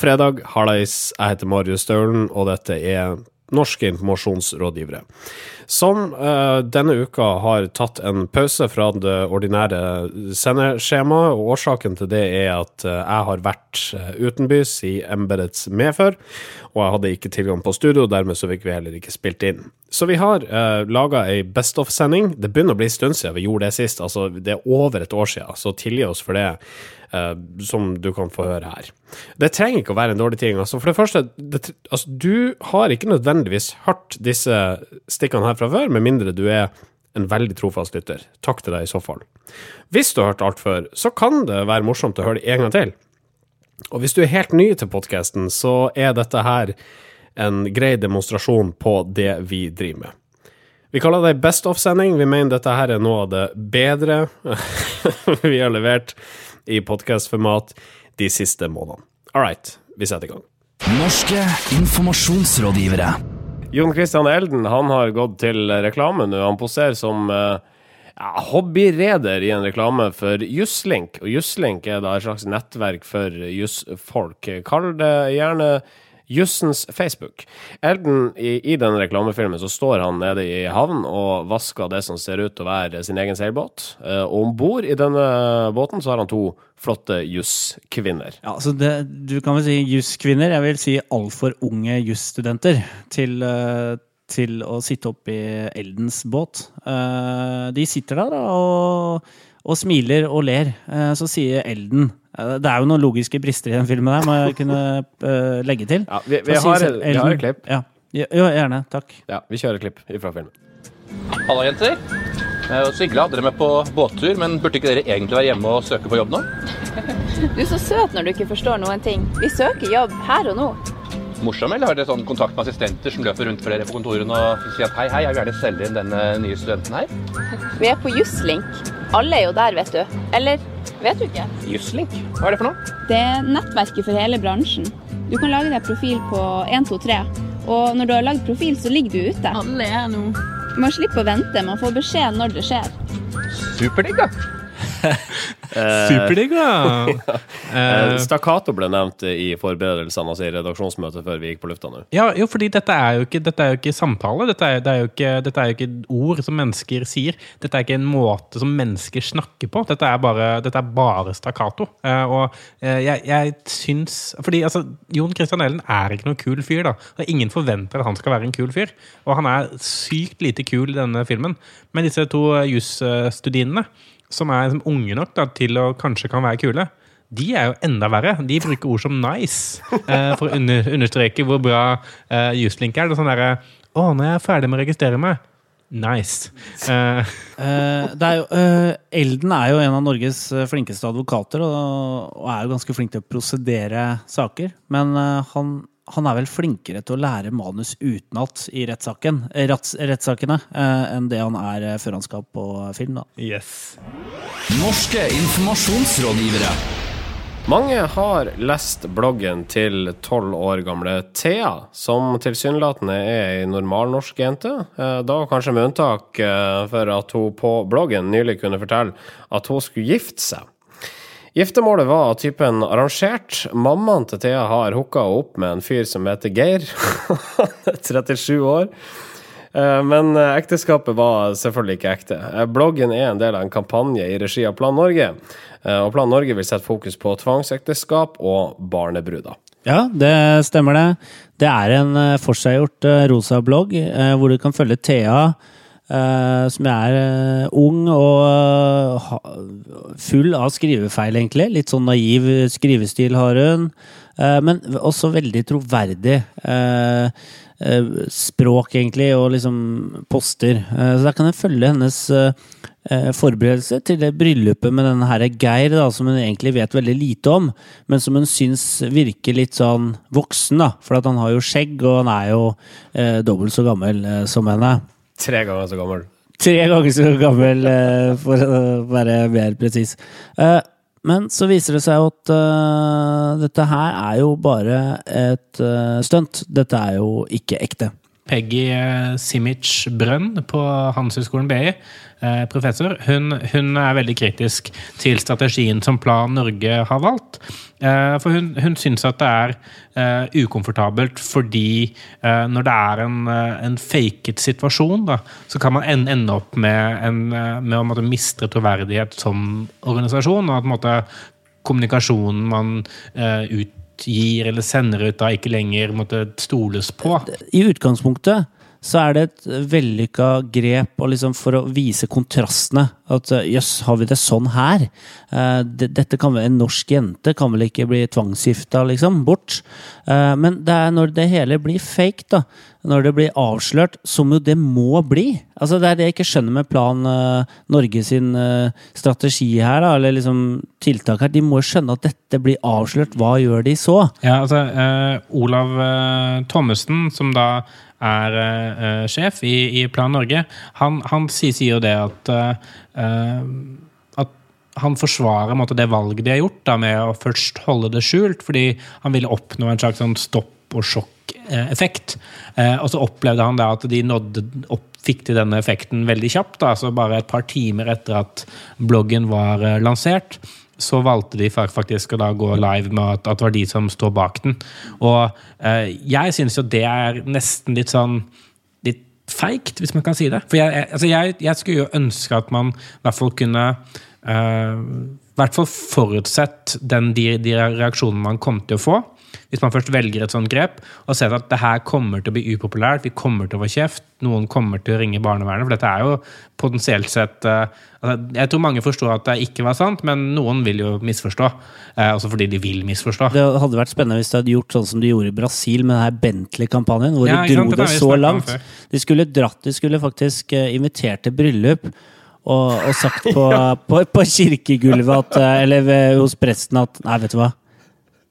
Fredag, hallais. Jeg heter Marius Staulen, og dette er Norske informasjonsrådgivere. Som uh, denne uka har tatt en pause fra det ordinære sendeskjemaet. og Årsaken til det er at uh, jeg har vært uh, utenbys i embetets medfør, og jeg hadde ikke tilgang på studio, dermed så fikk vi heller ikke spilt inn. Så vi har uh, laga ei Best of-sending. Det begynner å bli en stund siden vi gjorde det sist, altså det er over et år siden, så tilgi oss for det som du kan få høre her. Det trenger ikke å være en dårlig ting. Altså, for det første, det, altså, du har ikke nødvendigvis hørt disse stikkene her fra før, med mindre du er en veldig trofast lytter. Takk til deg i så fall. Hvis du har hørt alt før, så kan det være morsomt å høre det en gang til. Og hvis du er helt ny til podkasten, så er dette her en grei demonstrasjon på det vi driver med. Vi kaller det Best of-sending. Vi mener dette her er noe av det bedre vi har levert i podkastformat de siste månedene. All right, vi setter i gang. Norske informasjonsrådgivere. Jon Christian Elden han har gått til reklame nå. Han poserer som eh, ja, hobbyreder i en reklame for Jusslink. Og Jusslink er da et slags nettverk for jussfolk. Kall det gjerne Jussens Facebook. Elden, i, i den reklamefilmen så står han nede i havn og vasker det som ser ut til å være sin egen seilbåt. Eh, og om bord i denne båten så har han to flotte jusskvinner. Ja, så det, Du kan vel si jusskvinner. Jeg vil si altfor unge jusstudenter til, uh, til å sitte oppi Eldens båt. Uh, de sitter der og, og smiler og ler. Uh, så sier Elden det er jo noen logiske brister i den filmen her, må jeg kunne uh, legge til. Ja, vi, vi, har, vi, har, et klipp. Ja. Jo, gjerne. Takk. Ja, Vi kjører et klipp fra filmen. Hallo, jenter. Så hyggelig å ha dere med på båttur, men burde ikke dere egentlig være hjemme og søke på jobb nå? Du er så søt når du ikke forstår noen ting. Vi søker jobb her og nå. Morsom, eller har dere sånn kontakt med assistenter som løper rundt for dere på kontorene og sier at hei, hei, jeg vil gjerne selge inn denne nye studenten her? Vi er på Jusslink. Alle er jo der, vet du. Eller vet du ikke? Jusslink? Hva er det for noe? Det er nettverket for hele bransjen. Du kan lage deg profil på 123, og når du har lagd profil, så ligger du ute. Alle er nå. Man slipper å vente, man får beskjed når det skjer. Superdigg, da. Superdigg, da! ja. Stakkato ble nevnt i forberedelsene, altså i redaksjonsmøtet før vi gikk på lufta nå. Ja, jo, fordi dette er jo ikke, dette er jo ikke samtale. Dette er, det er ikke, dette er jo ikke ord som mennesker sier. Dette er ikke en måte som mennesker snakker på. Dette er bare, dette er bare stakkato. Eh, og eh, jeg, jeg syns Fordi altså, Jon Christian Ellen er ikke noen kul fyr, da. Og ingen forventer at han skal være en kul fyr. Og han er sykt lite kul i denne filmen. Men disse to jusstudiene som er liksom, unge nok da, til å kanskje kan være kule, de er jo enda verre. De bruker ord som nice eh, for å under, understreke hvor bra eh, Justlink er. Det er sånn derre Å, nå er jeg ferdig med å registrere meg. Nice. Uh, uh, er jo, uh, Elden er jo en av Norges flinkeste advokater og, og, er jo ganske flink til å prosedere saker. Men han, han, er vel flinkere til å lære manus utenat i rettssaken, retts, rettssakene enn det han er før han skal på film. Da. Yes. Norske informasjonsrådgivere. Mange har lest bloggen til tolv år gamle Thea, som tilsynelatende er ei normalnorsk jente. Da kanskje med unntak for at hun på bloggen nylig kunne fortelle at hun skulle gifte seg. Giftermålet var av typen arrangert. Mammaen til Thea har hooka opp med en fyr som heter Geir. 37 år. Men ekteskapet var selvfølgelig ikke ekte. Bloggen er en del av en kampanje i regi av Plan Norge. Og Plan Norge vil sette fokus på tvangsekteskap og barnebruder. Ja, det stemmer det. Det er en forseggjort rosa blogg hvor du kan følge Thea, som er ung og full av skrivefeil, egentlig. Litt sånn naiv skrivestil har hun, men også veldig troverdig språk, egentlig, og liksom poster. Så der kan jeg følge hennes forberedelse til det bryllupet med denne her Geir, da, som hun egentlig vet veldig lite om, men som hun syns virker litt sånn voksen, da. For han har jo skjegg, og han er jo dobbelt så gammel som henne. Tre ganger så gammel. Tre ganger så gammel, eh, for å være mer presis. Eh, men så viser det seg at uh, dette her er jo bare et stunt. Dette er jo ikke ekte. Peggy eh, Simic Brønn på Handelshøyskolen BI, eh, professor, hun, hun er veldig kritisk til strategien som Plan Norge har valgt. Eh, For hun, hun syns at det er ukomfortabelt fordi når det er en, en faket situasjon, da, så kan man ende opp med, en, med å måtte miste troverdighet som organisasjon. og at på kommunikasjonen man eh, utgir eller sender ut, da ikke lenger måtte stoles på. I utgangspunktet så er det et vellykka grep liksom for å vise kontrastene. At eh, jøss, har vi det sånn her? Eh, Dette kan vel En norsk jente kan vel ikke bli tvangsgifta, liksom? Bort. Eh, Men det er når det hele blir fake, da. Når det blir avslørt, som jo det må bli. Altså Det er det jeg ikke skjønner med Plan Norge sin strategi her, da, eller liksom tiltak her. De må jo skjønne at dette blir avslørt. Hva gjør de så? Ja, altså eh, Olav eh, Thommessen, som da er eh, sjef i, i Plan Norge, han, han sier, sier jo det at at han forsvarer måte, det valget de har gjort da, med å først holde det skjult, fordi han ville oppnå en slags sånn stopp og sjokk-effekt. Eh, og så opplevde han da at de nådde opp, fikk til denne effekten veldig kjapt. Da, altså bare et par timer etter at bloggen var eh, lansert så valgte de faktisk å da gå live med at, at det var de som står bak den. Og eh, jeg syns jo det er nesten litt sånn litt feigt, hvis man kan si det. For jeg, altså jeg, jeg skulle jo ønske at man i hvert fall kunne eh, hvert fall forutsett den, de, de reaksjonene man kom til å få. Hvis man først velger et sånt grep og ser at det her kommer til å bli upopulært, vi kommer til å få kjeft, noen kommer til å ringe barnevernet, for dette er jo potensielt sett eh, altså, Jeg tror mange forstår at det ikke var sant, men noen vil jo misforstå. eh, også fordi de vil misforstå. Det hadde vært spennende hvis du hadde gjort sånn som de gjorde i Brasil med denne Bentley-kampanjen, hvor Ja, de dro sant? det det så langt. De skulle dratt, de skulle faktisk eh, invitert til bryllup. Og, og sagt på, på, på kirkegulvet at, eller hos presten at Nei, vet du hva.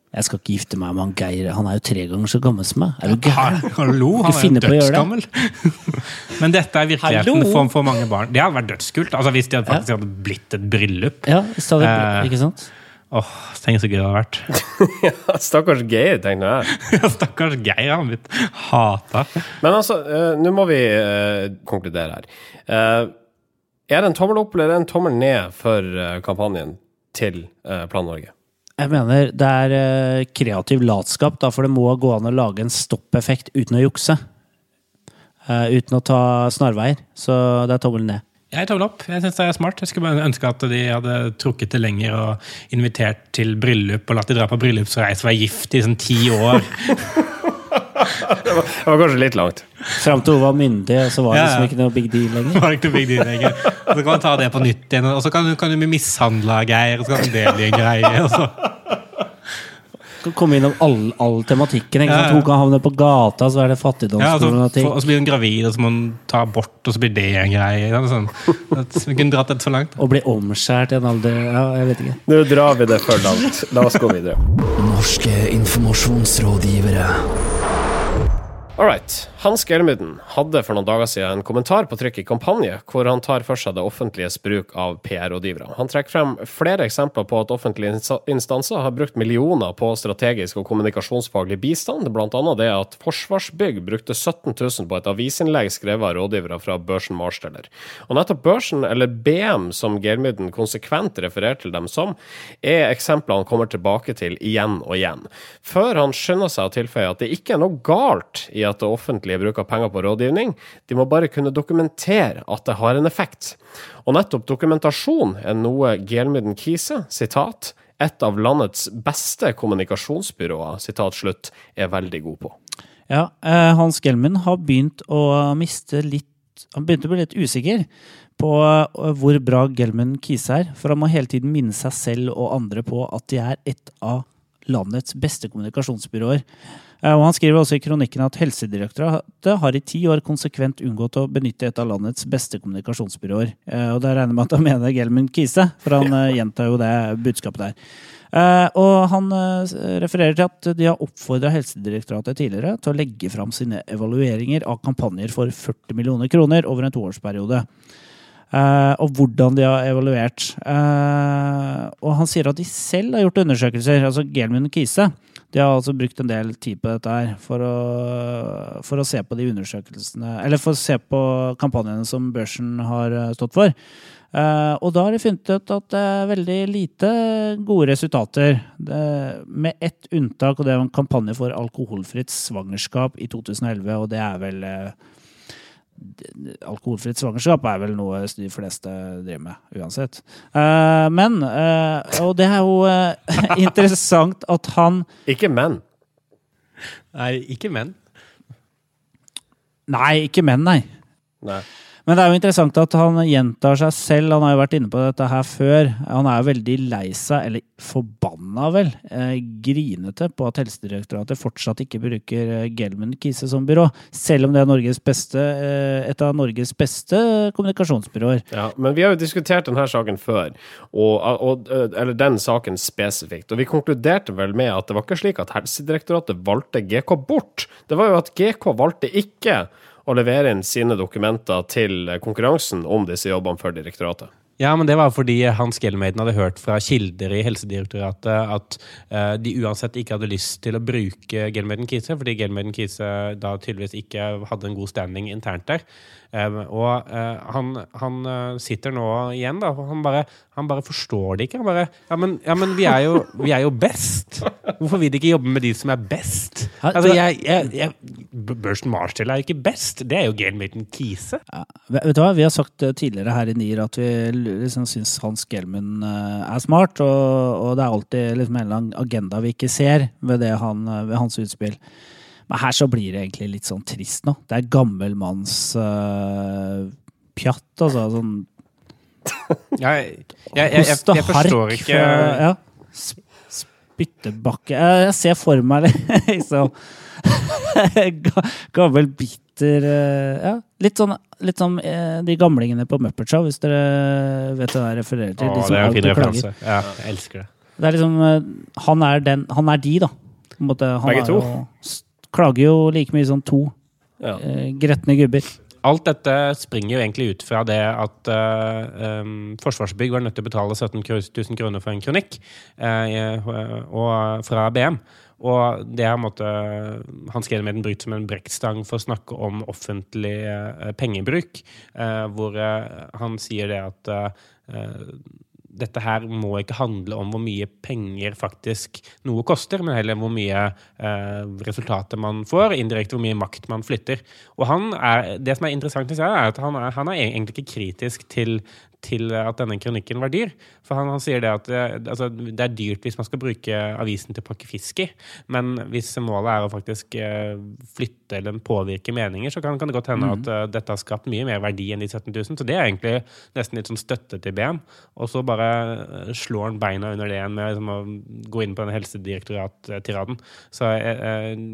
Jeg skal ikke gifte meg med han Geir. Han er jo tre ganger så gammel som meg. Er du gæren? Hallo, han er det. dødsgammel. Men dette er virkeligheten for, for mange barn. Det hadde vært dødskult. Altså Hvis det hadde faktisk hadde blitt et bryllup. Ja, stadig, Eh. ikke sant? Åh, Tenk så gøy det hadde vært. Stakkars Geir, tenkte jeg. Ja, Stakkars Geir, han har blitt hata. Men altså, uh, nå må vi uh, konkludere her. Uh, er det en tommel opp eller er det en tommel ned for kampanjen til Plan Norge? Jeg mener det er eh, kreativ latskap, da, for det må gå an å lage en stoppeffekt uten å jukse. Eh, uten å ta snarveier. Så det er tommelen ned. Jeg tommel opp. Jeg synes det er smart. Jeg skulle bare ønske at de hadde trukket det lenger og invitert til bryllup og latt de dra på bryllupsreise og være gift i sånn ti år. Det var kanskje litt langt. Fram til hun var myndig, så var det liksom ikke noe big deal lenger. Det var ikke noe big deal lenger. Og så kan man ta det på nytt igjen, og så kan du, kan du bli mishandla, Geir, og så kan det bli en greie. Og så. Kan komme innom all, all tematikken. Ikke Ja, sant? ja. Hun kan havne på gata, så er det Ja, og, så, og så blir hun gravid, og så må hun ta abort, og så blir det en greie. Ja, Sånn. Vi kunne dratt det så langt. Og bli omskjært i en alder Ja, jeg vet ikke. Nå drar vi det for langt. La oss gå videre. Norske informasjonsrådgivere. All right. Hans Gelmuden hadde for noen dager siden en kommentar på trykk i Kampanje, hvor han tar for seg det offentliges bruk av PR-rådgivere. Han trekker frem flere eksempler på at offentlige instanser har brukt millioner på strategisk og kommunikasjonsfaglig bistand, annet det at Forsvarsbygg brukte 17 000 på et avisinnlegg skrevet av rådgivere fra børsen Marsteller. Og nettopp børsen, eller BM, som Gelmuden konsekvent refererer til dem som, er eksempler han kommer tilbake til igjen og igjen, før han skynder seg å tilføye at det ikke er noe galt i at det offentlige bruker penger på rådgivning, de må bare kunne dokumentere at det har en effekt. Og nettopp dokumentasjon er noe Gelmyden Kise, sitat, et av landets beste kommunikasjonsbyråer, sitat slutt, er veldig god på. Ja, eh, Hans Gelmin har begynt å miste litt Han begynte å bli litt usikker på eh, hvor bra Gelmin Kise er. For han må hele tiden minne seg selv og andre på at de er et av landets beste kommunikasjonsbyråer. Eh, Og Han skriver også i kronikken at Helsedirektoratet har i ti år konsekvent unngått å benytte et av landets beste kommunikasjonsbyråer. Eh, Og da regner jeg med at han mener Gelmund Kise, for han eh, gjentar jo det budskapet der. Og han refererer til at de har oppfordra Helsedirektoratet tidligere til å legge fram sine evalueringer av kampanjer for 40 millioner kroner over en toårsperiode. Eh, og hvordan de har evaluert. Uh, og han sier at de selv har gjort undersøkelser, altså Gelmin Kise. De har altså brukt en del tid på dette her for å, for å se på de undersøkelsene Eller for å se på kampanjene som børsen har eh, stått for. Uh, og da har de funnet ut at det er veldig lite gode resultater. Det, med ett unntak, og det er en kampanje for alkoholfritt svangerskap i 2011. Og det er vel eh, Alkoholfritt svangerskap er vel noe de fleste driver med, uansett. Eh, men, eh, og det er jo eh, interessant at han Ikke menn. Nei, ikke menn. Nei, ikke menn, nei. Nei. Men det er jo interessant at han gjentar seg selv. Han har jo vært inne på dette her før. Han er jo veldig lei seg, eller forbanna vel, eh, grinete på at Helsedirektoratet fortsatt ikke bruker eh, Gelman Kise som byrå. Selv om det er beste, eh, et av Norges beste kommunikasjonsbyråer. Ja, men vi har jo diskutert denne saken før, og, og, eller den saken spesifikt. Og vi konkluderte vel med at det var ikke slik at Helsedirektoratet valgte GK bort. Det var jo at GK valgte ikke å levere inn sine dokumenter til konkurransen om disse jobbene for direktoratet. Ja, men det var fordi Hans Gelmeiden hadde hørt fra kilder i Helsedirektoratet at uh, de uansett ikke hadde lyst til å bruke Gelmeiden Kise, fordi Gelmeiden Kise da tydeligvis ikke hadde en god standing internt der. Um, og uh, han, han uh, sitter nå igjen, da. Han bare, han bare forstår det ikke. Han bare Ja, men, ja, men vi, er jo, vi, er jo, best! Hvorfor vil de ikke jobbe med de som er best? Altså, jeg, jeg, jeg, Børsen Marshall er jo ikke best. Det er jo Gelmeiden Kise. Ja, vet du hva, Vi har sagt tidligere her i NIR at vi liksom syns Hans Gelman er smart, og, og, det er alltid liksom en eller annen agenda vi ikke ser ved, han, ved hans utspill. Men her så blir det egentlig litt sånn trist nå. Det er gammelmanns uh, pjatt, altså. Sånn jeg, jeg, jeg, jeg, forstår ikke ja, Spyttebakke Jeg ser for meg liksom Gammel, bitter Ja, litt sånn, litt sånn de gamlingene på Muppet Show, hvis dere vet hva jeg refererer til. Åh, de det er en fin referanse. Ja, jeg elsker det. Det er liksom Han er, den, han er de, da. På en måte, han Begge to? Jo, klager jo like mye som to Ja. eh, gretne gubber. Alt dette springer jo egentlig ut fra det at uh, um, Forsvarsbygg var nødt til å betale 17 000 kroner for en kronikk uh, og, fra BM. Og det har Hans Gelmeden brukt som en brekkstang for å snakke om offentlig uh, pengebruk. hvor han sier det at dette her må ikke handle om hvor mye penger faktisk noe koster, men heller hvor mye eh, resultater man får, indirekte hvor mye makt man flytter. Og er, Det som er interessant, er at han er, han er egentlig ikke kritisk til, til at denne kronikken var dyr. For han, han sier det at det, altså, det er dyrt hvis man skal bruke avisen til å pakke fisk i, men hvis målet er å faktisk uh, flytte eller påvirke meninger, så kan, kan det godt hende mm. at uh, dette har skapt mye mer verdi enn de 17 000. Så det er egentlig nesten litt sånn støtte til BM. Og så bare slår han beina under det igjen med liksom, å gå inn på den helsedirektorat-tiraden. Så jeg,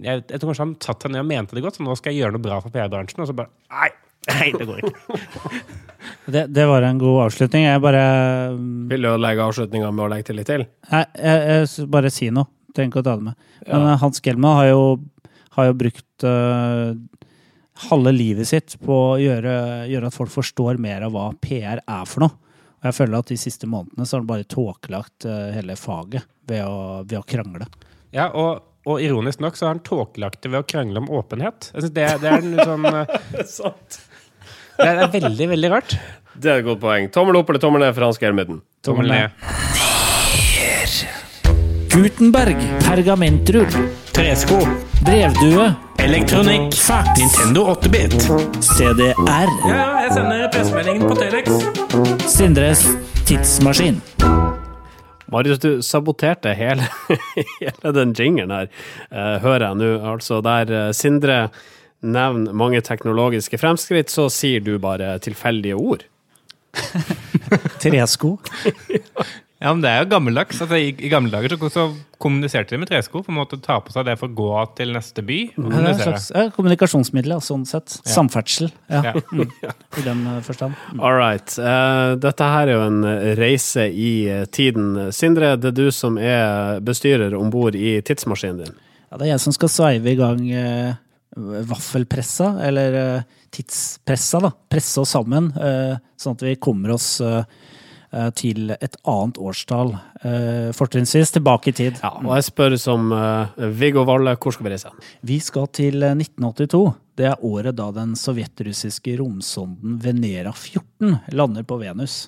jeg, jeg, tror kanskje han satte seg ned og mente det godt, så nå skal jeg gjøre noe bra for PR-bransjen, og så bare Nei! Nei, det går ikke. det, det, var en god avslutning. Jeg bare Vil du legge avslutninga med å legge til litt til? Nei, jeg, jeg bare si noe. Trenger ikke å ta det med. Men ja. Eh, Hans Gelman har jo, har jo brukt uh, halve livet sitt på å gjøre, gjøre, at folk forstår mer av hva PR er for noe. Og jeg føler at de siste månedene så har han bare tåkelagt uh, hele faget ved å, ved å krangle. Ja, og og ironisk nok så har han tåkelagt det ved å krangle om åpenhet. Altså det, det er en sånn. Det er veldig, veldig rart. Det er et godt poeng. Tommel opp eller tommel ned for Hans Germudden? Tommel ned. Gutenberg. Pergamentrull. Tresko. Brevdue. Elektronikk. Fax. Nintendo 8-bit. CDR. Ja, ja, jeg sender pressemeldingen på Telex. Sindres tidsmaskin. Marius, du saboterte hele, hele den jingeren her, uh, hører jeg nå. Altså der uh, Sindre nevner mange teknologiske fremskritt, så sier du bare tilfeldige ord. Tresko. Ja, men Det er jo gammeldags. Altså, i, i, gamle dager så, så, kommuniserte de med tresko. på en måte Ta på seg det for å gå til neste by. Ja, det er et slags ja, kommunikasjonsmiddel, sånn sett. Ja. Samferdsel. Ja. Mm. I den uh, forstand. Mm. All right. Uh, dette her er jo en reise i uh, tiden. Sindre, det er du som er bestyrer om bord i tidsmaskinen din. Ja, det er jeg som skal sveive i gang vaffelpressa, eller tidspressa, da. Presse oss sammen, sånn at vi kommer oss eh, til et annet årstall. eh, Fortrinnsvis tilbake i tid. Ja, og jeg spør som eh, Viggo Valle, hvor skal vi reise? Vi skal til eh, 1982. Det er året da den sovjetrussiske romsonden Venera 14 lander på Venus.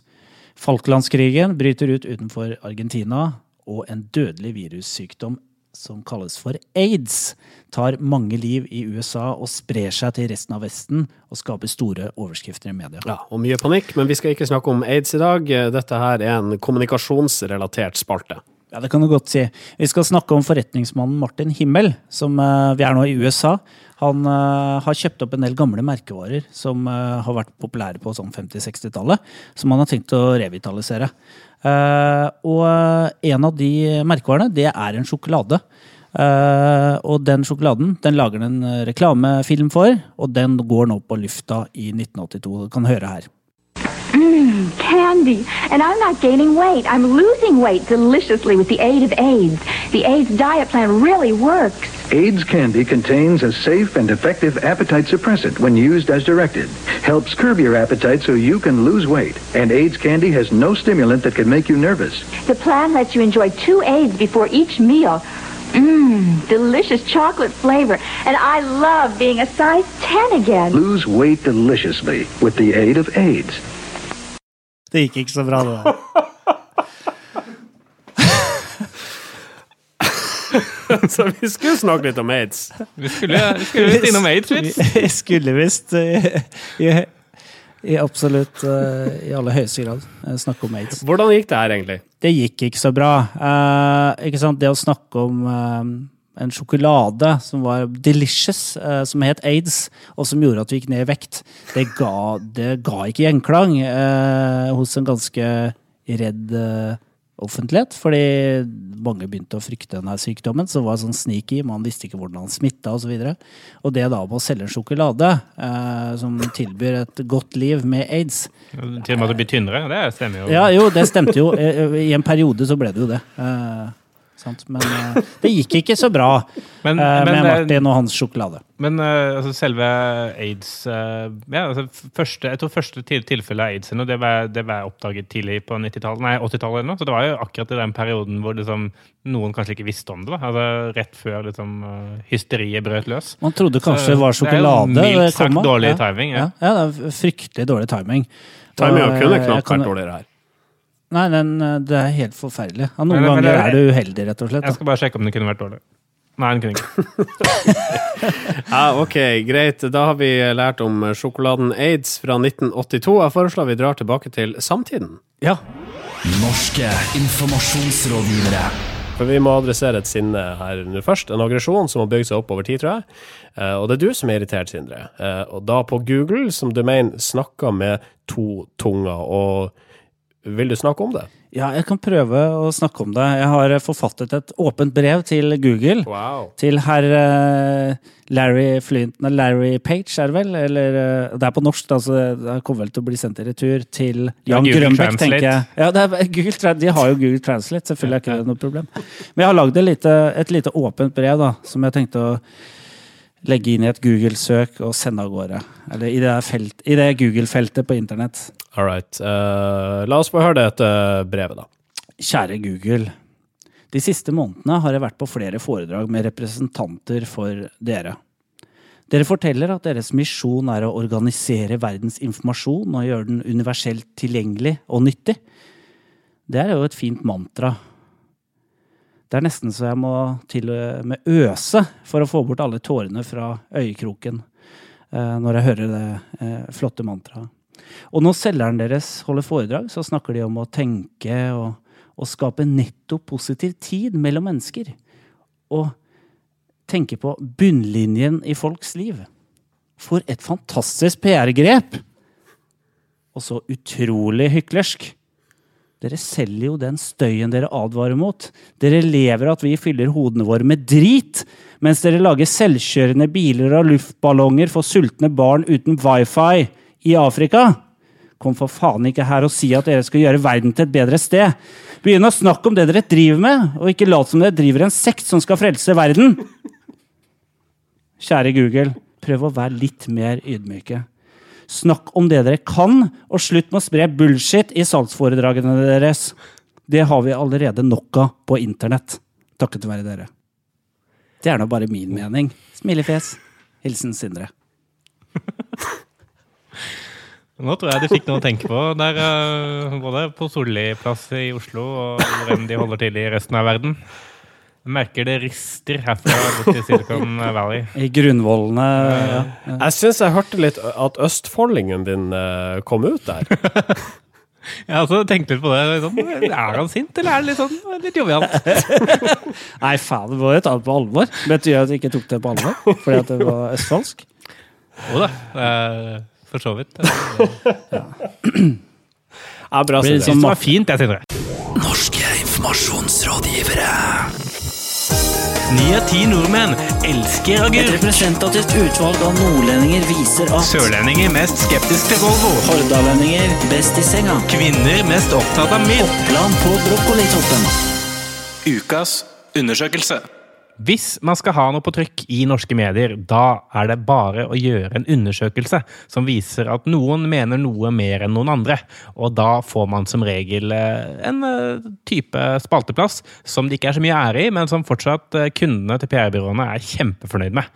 Falklandskrigen bryter ut utenfor Argentina, og en dødelig virussykdom som kalles for aids, tar mange liv i USA og sprer seg til resten av Vesten og skaper store overskrifter i media. Ja, og mye panikk, men vi skal ikke snakke om aids i dag. Dette her er en kommunikasjonsrelatert spalte. Ja, det kan du godt si. Vi skal snakke om forretningsmannen Martin Himmel, som eh, vi er nå i USA. Han eh, har kjøpt opp en del gamle merkevarer som eh, har vært populære på sånn 50-60-tallet, som han har tenkt å revitalisere. Og en av de merkevarene, det er en sjokolade. Uh, og den sjokoladen den lager den en reklamefilm for, og den går nå på lufta i 1982. Du kan høre her. Mmm, candy. And I'm not gaining weight. I'm losing weight deliciously with the aid of AIDS. The AIDS diet plan really works. AIDS candy contains a safe and effective appetite suppressant when used as directed. Helps curb your appetite so you can lose weight. And AIDS candy has no stimulant that can make you nervous. The plan lets you enjoy two AIDS before each meal. Mmm, delicious chocolate flavor. And I love being a size 10 again. Lose weight deliciously with the aid of AIDS. Det gikk ikke så bra, det der. Så vi skulle snakke litt om aids. Vi skulle, vi skulle visst innom aids, vits. Vi skulle visst eh, i, i absolutt eh, i aller høyeste grad eh, snakke om aids. Hvordan gikk det her, egentlig? Det gikk ikke så bra. Eh, ikke sant? Det å snakke om eh, en sjokolade som var delicious, eh, som het aids, og som gjorde at vi gikk ned i vekt, det ga, det ga ikke gjenklang eh, hos en ganske redd eh, offentlighet, fordi mange begynte å frykte denne sykdommen, som var sånn sneaky, man visste ikke hvordan han smitta osv. Og, så og det da med å selge en sjokolade eh, som tilbyr et godt liv med aids Til og med at du blir tynnere. Det stemmer jo. Ja, jo, det stemte jo. Eh, I en periode så ble det jo det. Eh, sant? Men uh, det gikk ikke så bra Men, uh, med men, Martin og hans sjokolade. Men uh, altså, selve aids ja, altså, første, Jeg tror første til, tilfelle av aids det var, det var oppdaget tidlig på 80-tallet. nei 80-tallet. Så det var jo akkurat i den perioden hvor liksom, noen kanskje ikke visste om det. da, altså Rett før liksom, hysteriet brøt løs. Man trodde kanskje det var sjokolade. det er jo mildt sagt dårlig ja. timing, ja. Ja. ja, det er fryktelig dårlig timing. Timing kunne knapt vært dårligere her. Nei, den, eh, det er helt forferdelig. Ja, noen men ganger er du uheldig, rett og slett. Jeg skal bare sjekke om den kunne vært dårlig. Nei, den kunne ikke. Ja, ok, greit. Da har vi lært om sjokoladen aids fra 1982. Jeg foreslår vi drar tilbake til samtiden. Ja. Norske informasjonsrådgivere. For vi må adressere et sinne her nå først. En aggresjon som har bygd seg opp over tid, tror jeg. Eh, Og det er du som er irritert, Sindre. Eh, Og da på Google, som domain, snakker med to tunger. Og vil du snakke om det? ja, jeg kan prøve å snakke om det. Jeg har eh, forfattet et åpent brev til Google. Wow. Til herr eh, Larry Flint Larry Page, er det vel? Eller eh, Det er på norsk, da, så det kommer vel til å bli sendt i retur til Ja, Jan Google Grønbæk, tenker jeg. Ja, det er, Google, De har jo Google Translate, selvfølgelig er ikke det noe problem. Men jeg har lagd et et lite åpent brev da, som jeg tenkte å legge inn i et Google-søk og sende av gårde. Eller i det, felt- i det Google-feltet på internett. All right. Uh, la oss få høre dette brevet, da. Kjære Google. De siste månedene har jeg vært på flere foredrag med representanter for dere. Dere forteller at deres misjon er å organisere verdens informasjon og gjøre den universelt tilgjengelig og nyttig. Det er jo et fint mantra. Det er nesten så jeg må til og med øse for å få bort alle tårene fra øyekroken eh, når jeg hører det eh, flotte mantraet. Og når selgeren deres holder foredrag, så snakker de om å tenke og, og skape netto positiv tid mellom mennesker. Og tenke på bunnlinjen i folks liv. For et fantastisk PR-grep! Og så utrolig hyklersk. Dere selger jo den støyen dere advarer mot. Dere lever at vi fyller hodene våre med drit, mens dere lager selvkjørende biler og luftballonger for sultne barn uten wifi i Afrika. Kom for faen ikke her og si at dere skal gjøre verden til et bedre sted. Begynn å snakke om det dere driver med, og ikke lat som dere driver en sekt som skal frelse verden. Kjære Google, prøv å være litt mer ydmyke. Snakk om det dere kan, og slutt med å spre bullshit i salgsforedragene deres. Det har vi allerede nok av på internett. Takket være dere. Det er nå bare min mening. Smilefjes. Hilsen Sindre. Nå tror jeg du fikk noe å tenke på. Der, eh, både på Solli plass i Oslo og hvem de holder til i resten av verden. Jeg merker det rister herfra borti Silicon Valley. I grunnvollene ja. ja. Jeg syns jeg hørte litt at østfoldingen din eh, kom ut der. Jeg har også tenkt litt på det. Sånn, er han sint, eller er det litt sånn litt jovialt? Nei, faen, det var jo ta det på alvor. Betyr det at jeg ikke tok det på alvor fordi at det var østfoldsk? Jo da, eh, for så vidt. Ja, bra, det, det sånn Det var fint, jeg, Sindre. Norske informasjonsrådgivere. Ni av ti nordmenn elsker Et representativt utvalg av nordlendinger viser at Sørlendinger mest skeptisk til Volvo. hordalendinger best i senga. Kvinner mest opptatt av mild. Oppland på brokkolitoppen. Ukas undersøkelse. Hvis man skal ha noe på trykk i norske medier, da er det bare å gjøre en undersøkelse som viser at noen mener noe mer enn noen andre. Og da får man som regel eh, en eh, type spalteplass som det ikke er så mye ære i, men som fortsatt eh, kundene til PR-byråene er kjempefornøyd med.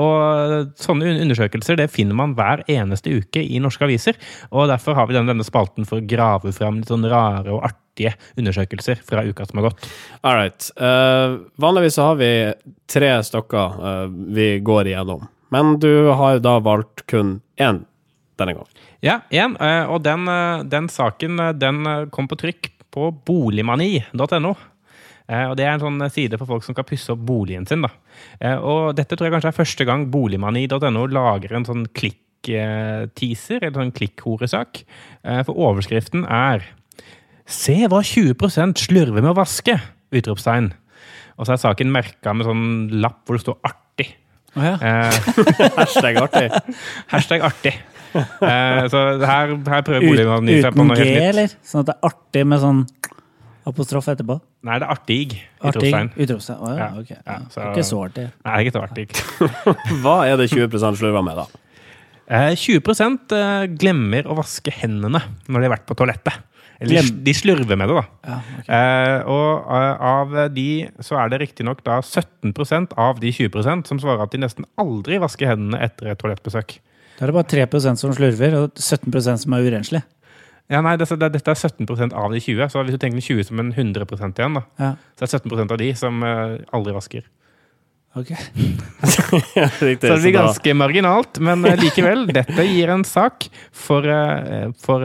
Og sånne undersøkelser det finner man hver eneste uke i norske aviser. Og derfor har vi denne spalten for å grave fram litt sånn rare og artige undersøkelser fra uka som har gått. All right. Uh, vanligvis så har vi tre stykker uh, vi går igjennom, men du har da valgt kun én denne gangen. Ja, én. uh, Og den, eh, den saken eh, den eh, kom på trykk på boligmani.no. Eh, Og Det er en sånn side for folk som skal pusse opp boligen sin. da. Eh, Og Dette tror jeg kanskje er første gang boligmani.no lager en sånn klikk-teaser, eller sånn klikkhoresak. Eh, For overskriften er 'Se hva 20% slurver med å vaske!' utropstegn. Og så er saken merka med sånn lapp hvor det står 'artig'. Oh, ja. Eh, Hashtag artig. Hashtag artig. Eh, så her, her prøver Boligmannen å seg på noe helt nytt. Uten G, eller? Sånn at det er artig med sånn apostrof etterpå? Nei, det er artig. Utropstegn. Utropstegn. Oh, ja, Ja, ok. ja, så- Ikke så artig. Nei, ikke så artig. Hva er det 20% slurver med, da? Eh, 20 eh, glemmer å vaske hendene når de har vært på toalettet. Eller de, Glem- de slurver med det, da. Ja, okay. Eh, og eh, av de så er det riktignok da 17% av de 20% som svarer at de nesten aldri vasker hendene etter et toalettbesøk. Da er det bare 3% som slurver, og 17% som er urenslige. Ja, nei, det, det, Dette er 17% av de 20, så hvis du tenker 20 som en 100 igjen, da, Ja, så er det 17% av de som eh, aldri vasker. ok. Så det blir ganske marginalt, men eh, likevel. Dette gir en sak for, for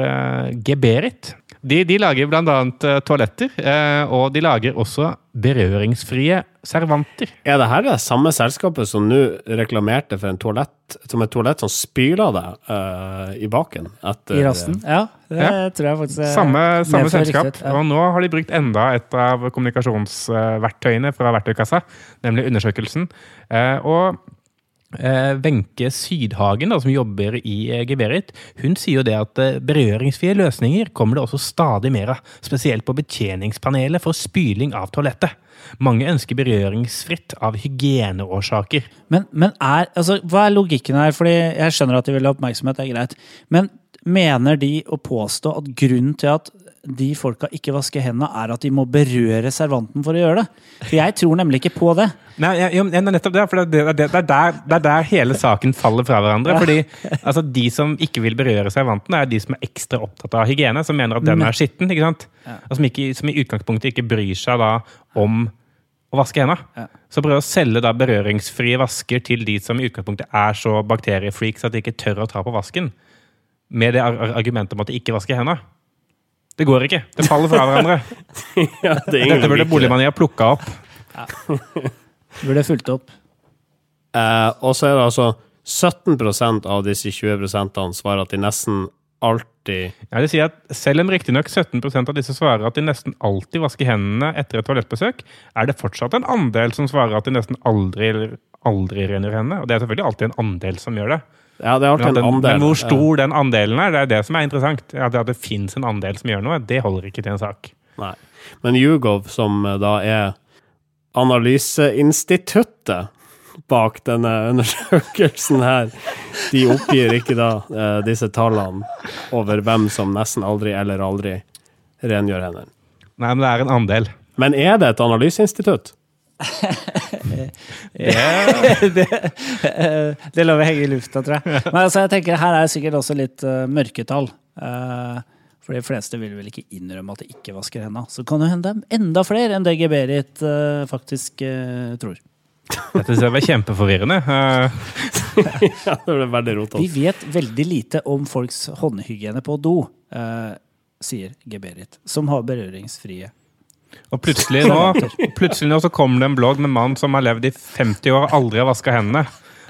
Geberit. De, de lager blant annet eh, toaletter, eh, og de lager også berøringsfrie servanter. Er det her det samme selskapet som nå reklamerte for en toalett som et toalett som spyler deg uh, i baken? Etter, I rasten? Ja, det Ja. tror jeg faktisk Samme, samme selskap. Riktig, ja. Og nå har de brukt enda et av kommunikasjonsverktøyene fra verktøykassa, nemlig undersøkelsen. Eh, Og Wenche Sydhagen, da, som jobber i eh, Geberit, hun sier jo det at eh, berøringsfrie løsninger kommer det også stadig mer av. Spesielt på betjeningspanelet for spyling av toalettet. Mange ønsker berøringsfritt av hygieneårsaker. Men, men er, altså, hva er logikken her? Fordi jeg skjønner at de vil ha oppmerksomhet, det er greit. Men mener de å påstå at grunnen til at de folka ikke vasker hendene, er at de må berøre servanten for å gjøre det? For jeg tror nemlig ikke på det. Nei, ja, nettopp det. For det, er der, det er der hele saken faller fra hverandre. Fordi altså, De som ikke vil berøre servanten, er de som er ekstra opptatt av hygiene. Som mener at den er skitten. ikke sant? Og som, ikke, som i utgangspunktet ikke bryr seg da om å vaske hendene. Så prøver å selge da berøringsfrie vasker til de som i utgangspunktet er så bakteriefreaks at de ikke tør å ta på vasken. Med det ar ar- argumentet om at de ikke vasker hendene. Det går ikke. Det faller fra hverandre. Ja, det er Dette burde Boligmania det. Plukka opp. Burde fulgt opp. Eh, og så er det altså 17% av disse 20% svarer at de nesten alltid Ja, vil sier at Selv om riktignok 17% av disse svarer at de nesten alltid vasker hendene etter et toalettbesøk, er det fortsatt en andel som svarer at de nesten aldri aldri renner hendene. Og det er selvfølgelig alltid en andel som gjør det. Ja, det er alltid en andel. men hvor stor den andelen er, det er det som er interessant. At det, det fins en andel som gjør noe, det holder ikke til en sak. Nei. Men Yougov, som eh, da er analyseinstituttet bak denne undersøkelsen her, de oppgir ikke da eh, disse tallene over hvem som nesten aldri eller aldri rengjør hendene. Nei, men det er en andel. Men er det et analyseinstitutt? det, det lar vi henge i lufta, tror jeg. Men altså, jeg tenker her er det sikkert også litt uh, mørketall. Uh, for de fleste vil vel ikke innrømme at de ikke vasker hendene. Så kan det hende enda flere enn det Geberit uh, faktisk uh, tror. Dette ser jeg kjempeforvirrende. Ja, det ble veldig Vi vet veldig lite om folks håndhygiene på do, uh, sier Geberit, som har berøringsfrie. Og plutselig nå, plutselig nå så kommer det en blogg med en mann som har levd i 50 år og aldri har vaska hendene.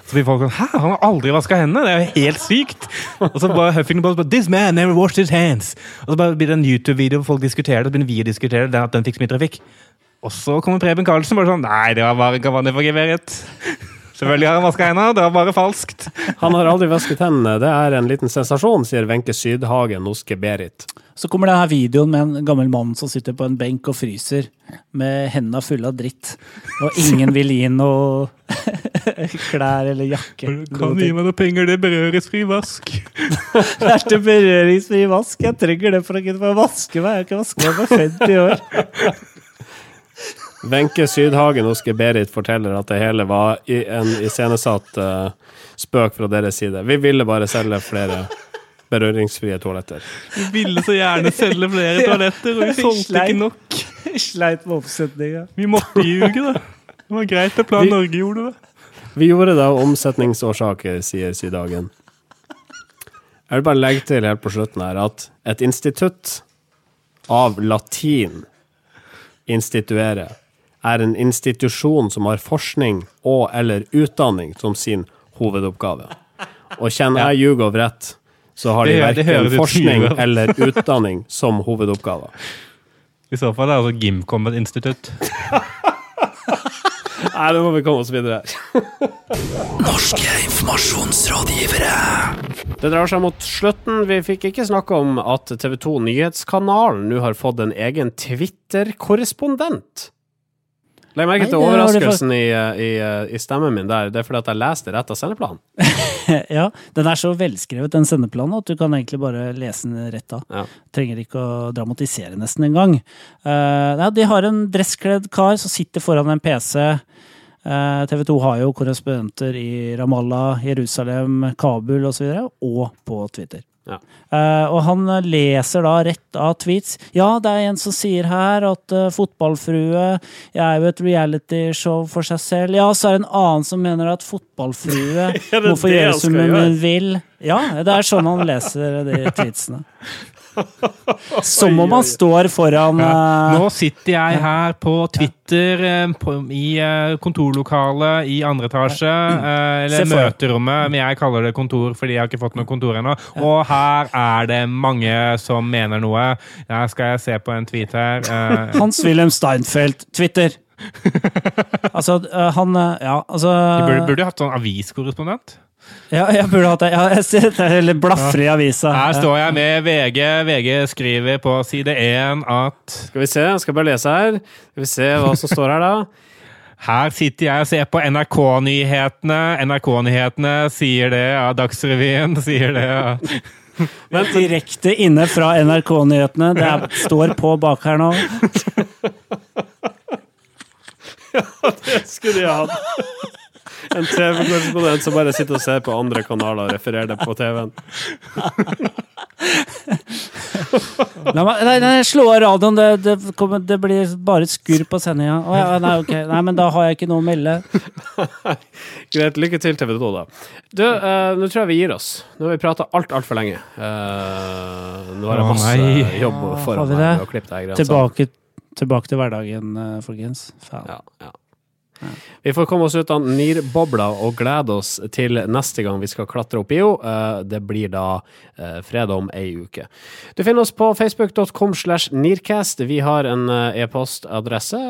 Så blir folk sånn Hæ, han har aldri vaska hendene? Det er jo helt sykt! Og så bare Huffington Post bare, This man never washed his hands. Og så bare blir det en YouTube-video hvor folk diskuterer det, så begynner vi å diskutere det, at den fikk så mye trafikk. Og så kommer Preben Karlsen bare sånn Nei, det var bare Geberit. Selvfølgelig har han vaska hendene, det var bare falskt. Han har aldri vasket hendene. Det er en liten sensasjon, sier Wenche Sydhagen hos Geberit. Så kommer denne videoen med en gammel mann som sitter på en benk og fryser med hendene fulle av dritt. Og ingen vil gi noe klær eller jakke. Kan du gi meg noe penger? Det berøres berøringsfri vask. Det er til berøringsfri vask. Jeg trenger det for å kunne vaske meg. Jeg har ikke vasket meg på 50 år. Wenche Sydhagen hos Berit forteller at det hele var en iscenesatt eh, spøk fra deres side. Vi ville bare selge flere berøringsfrie toaletter. Vi ville så gjerne selge flere toaletter, og vi solgte ikke nok. Sleit med oppsetninga. Vi måtte ljuge, da. Det var greit at Plan Vi- Norge gjorde det. Vi gjorde det av omsetningsårsaker, sier Sydagen. Jeg vil bare legge til helt på slutten her at et institutt av latin instituere er en institusjon som har forskning og eller utdanning som sin hovedoppgave. Og kjenner jeg Jugov rett, så har de verken forskning eller utdanning som hovedoppgave. I så fall er det altså Gimcom et institutt. Nei, nå må vi komme oss videre. Norske informasjonsrådgivere. Det drar seg mot slutten. Vi fikk ikke snakke om at TV 2 Nyhetskanalen nå har fått en egen Twitter-korrespondent. Legg merke til overraskelsen i, i, i stemmen min der. Det er fordi at jeg leste rett av sendeplanen. Ja, den er så velskrevet, den sendeplanen, at du kan egentlig bare lese den rett av. Ja. Trenger ikke å dramatisere nesten engang. Uh, ja, de har en dresskledd kar som sitter foran en PC. Uh, TV 2 har jo korrespondenter i Ramallah, Jerusalem, Kabul osv., og, og på Twitter. Ja. Uh, og han leser da rett av tweets. Ja, det er en som sier her at uh, fotballfrue er jo et realityshow for seg selv. Ja, så er det en annen som mener at fotballfrue må få gjøre som hun vil. Ja, det er sånn han leser de tweetsene. Som om han står foran eh, Nå sitter jeg her på Twitter eh, på, i eh, kontorlokalet i andre etasje. Eller møterommet, men jeg kaller det kontor fordi jeg har ikke fått noe kontor ennå. Og her er det mange som mener noe. Her skal jeg se på en tweet her? Hans-Wilhelm Steinfeld, Twitter. Altså, han Ja, altså De burde, burde hatt sånn aviskorrespondent. Ja, jeg burde hatt det. Ja, jeg ser det, eller blafrer i avisa. Her står jeg med VG. VG skriver på side 1 at Skal vi se, jeg skal bare lese her. Skal vi se hva som står her, da. Her sitter jeg og ser på NRK-nyhetene. NRK-nyhetene sier det, ja. Dagsrevyen sier det, ja. Men direkte inne fra NRK-nyhetene. Det er, står på bak her nå. Ja, det Skulle de ha hatt en TV-korrespondent som bare sitter og ser på andre kanaler og refererer det på TV-en. Nei, nei, slå av radioen. Det, det, kommer, det blir bare skurr på sendinga. Oh, ja, nei, ok. Nei, men da har jeg ikke noe å melde. Greit, lykke til, TV 2, da. Du, uh, nå tror jeg vi gir oss. Nå har vi prata alt, altfor lenge. Uh, nå har jeg masse oh, jobb foran meg. Tilbake, tilbake til hverdagen, eh, folkens. Faen. Ja, ja. Vi får komme oss ut av nirbobla og glede oss til neste gang vi skal klatre opp i henne. Det blir da eh, fredag om ei uke. Du finner oss på facebook.com slash nearcast. Vi har en eh, e-postadresse,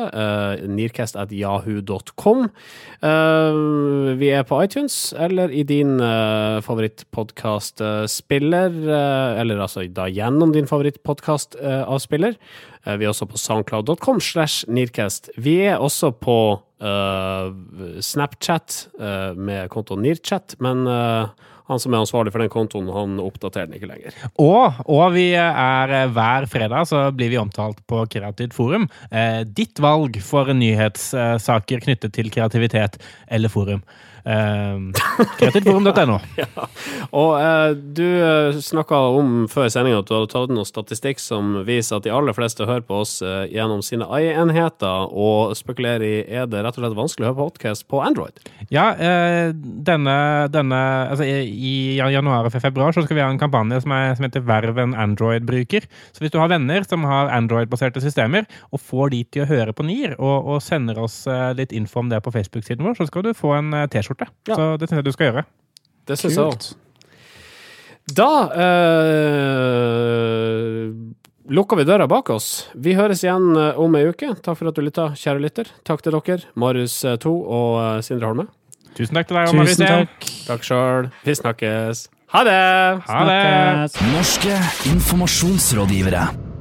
Eh, vi er på iTunes eller i din favorittpodkastspiller, eller altså da gjennom din favorittpodkastavspiller. Eh, Vi er også på soundcloud.com slash Nearcast. Vi er også på uh, Snapchat uh, med kontoen Nearchat, men uh, han som er ansvarlig for den kontoen, han oppdaterer den ikke lenger. Og, og vi er hver fredag så blir vi omtalt på Kreativt forum. Eh, ditt valg for nyhetssaker knyttet til kreativitet eller forum. Eh, Ja. Og eh, du eh, snakka om før sendinga at du hadde tatt noe statistikk som viser at de aller fleste hører på oss eh, gjennom sine AI-enheter, og spekulerer i er det rett og slett vanskelig å høre podcast på Android. Ja, eh, denne, denne altså, I januar og februar så skal vi ha en kampanje som, er, som heter Verv en Android-bruker. Så hvis du har venner som har Android-baserte systemer, og får de til å høre på NIR, og, og sender oss eh, litt info om det på Facebook-siden vår, så skal du få en eh, T-skjorte. Ja. Så det syns jeg du skal gjøre. Det syns jeg òg. Da eh, lukker vi døra bak oss. Vi høres igjen eh, om ei uke. Takk for at du lytta, kjære lytter. Takk til dere, Marius 2 og eh, Sindre Holme. Tusen takk til deg, Marius. Takk. Takk sjøl. Vi snakkes. Ha det! Ha det! Norske informasjonsrådgivere.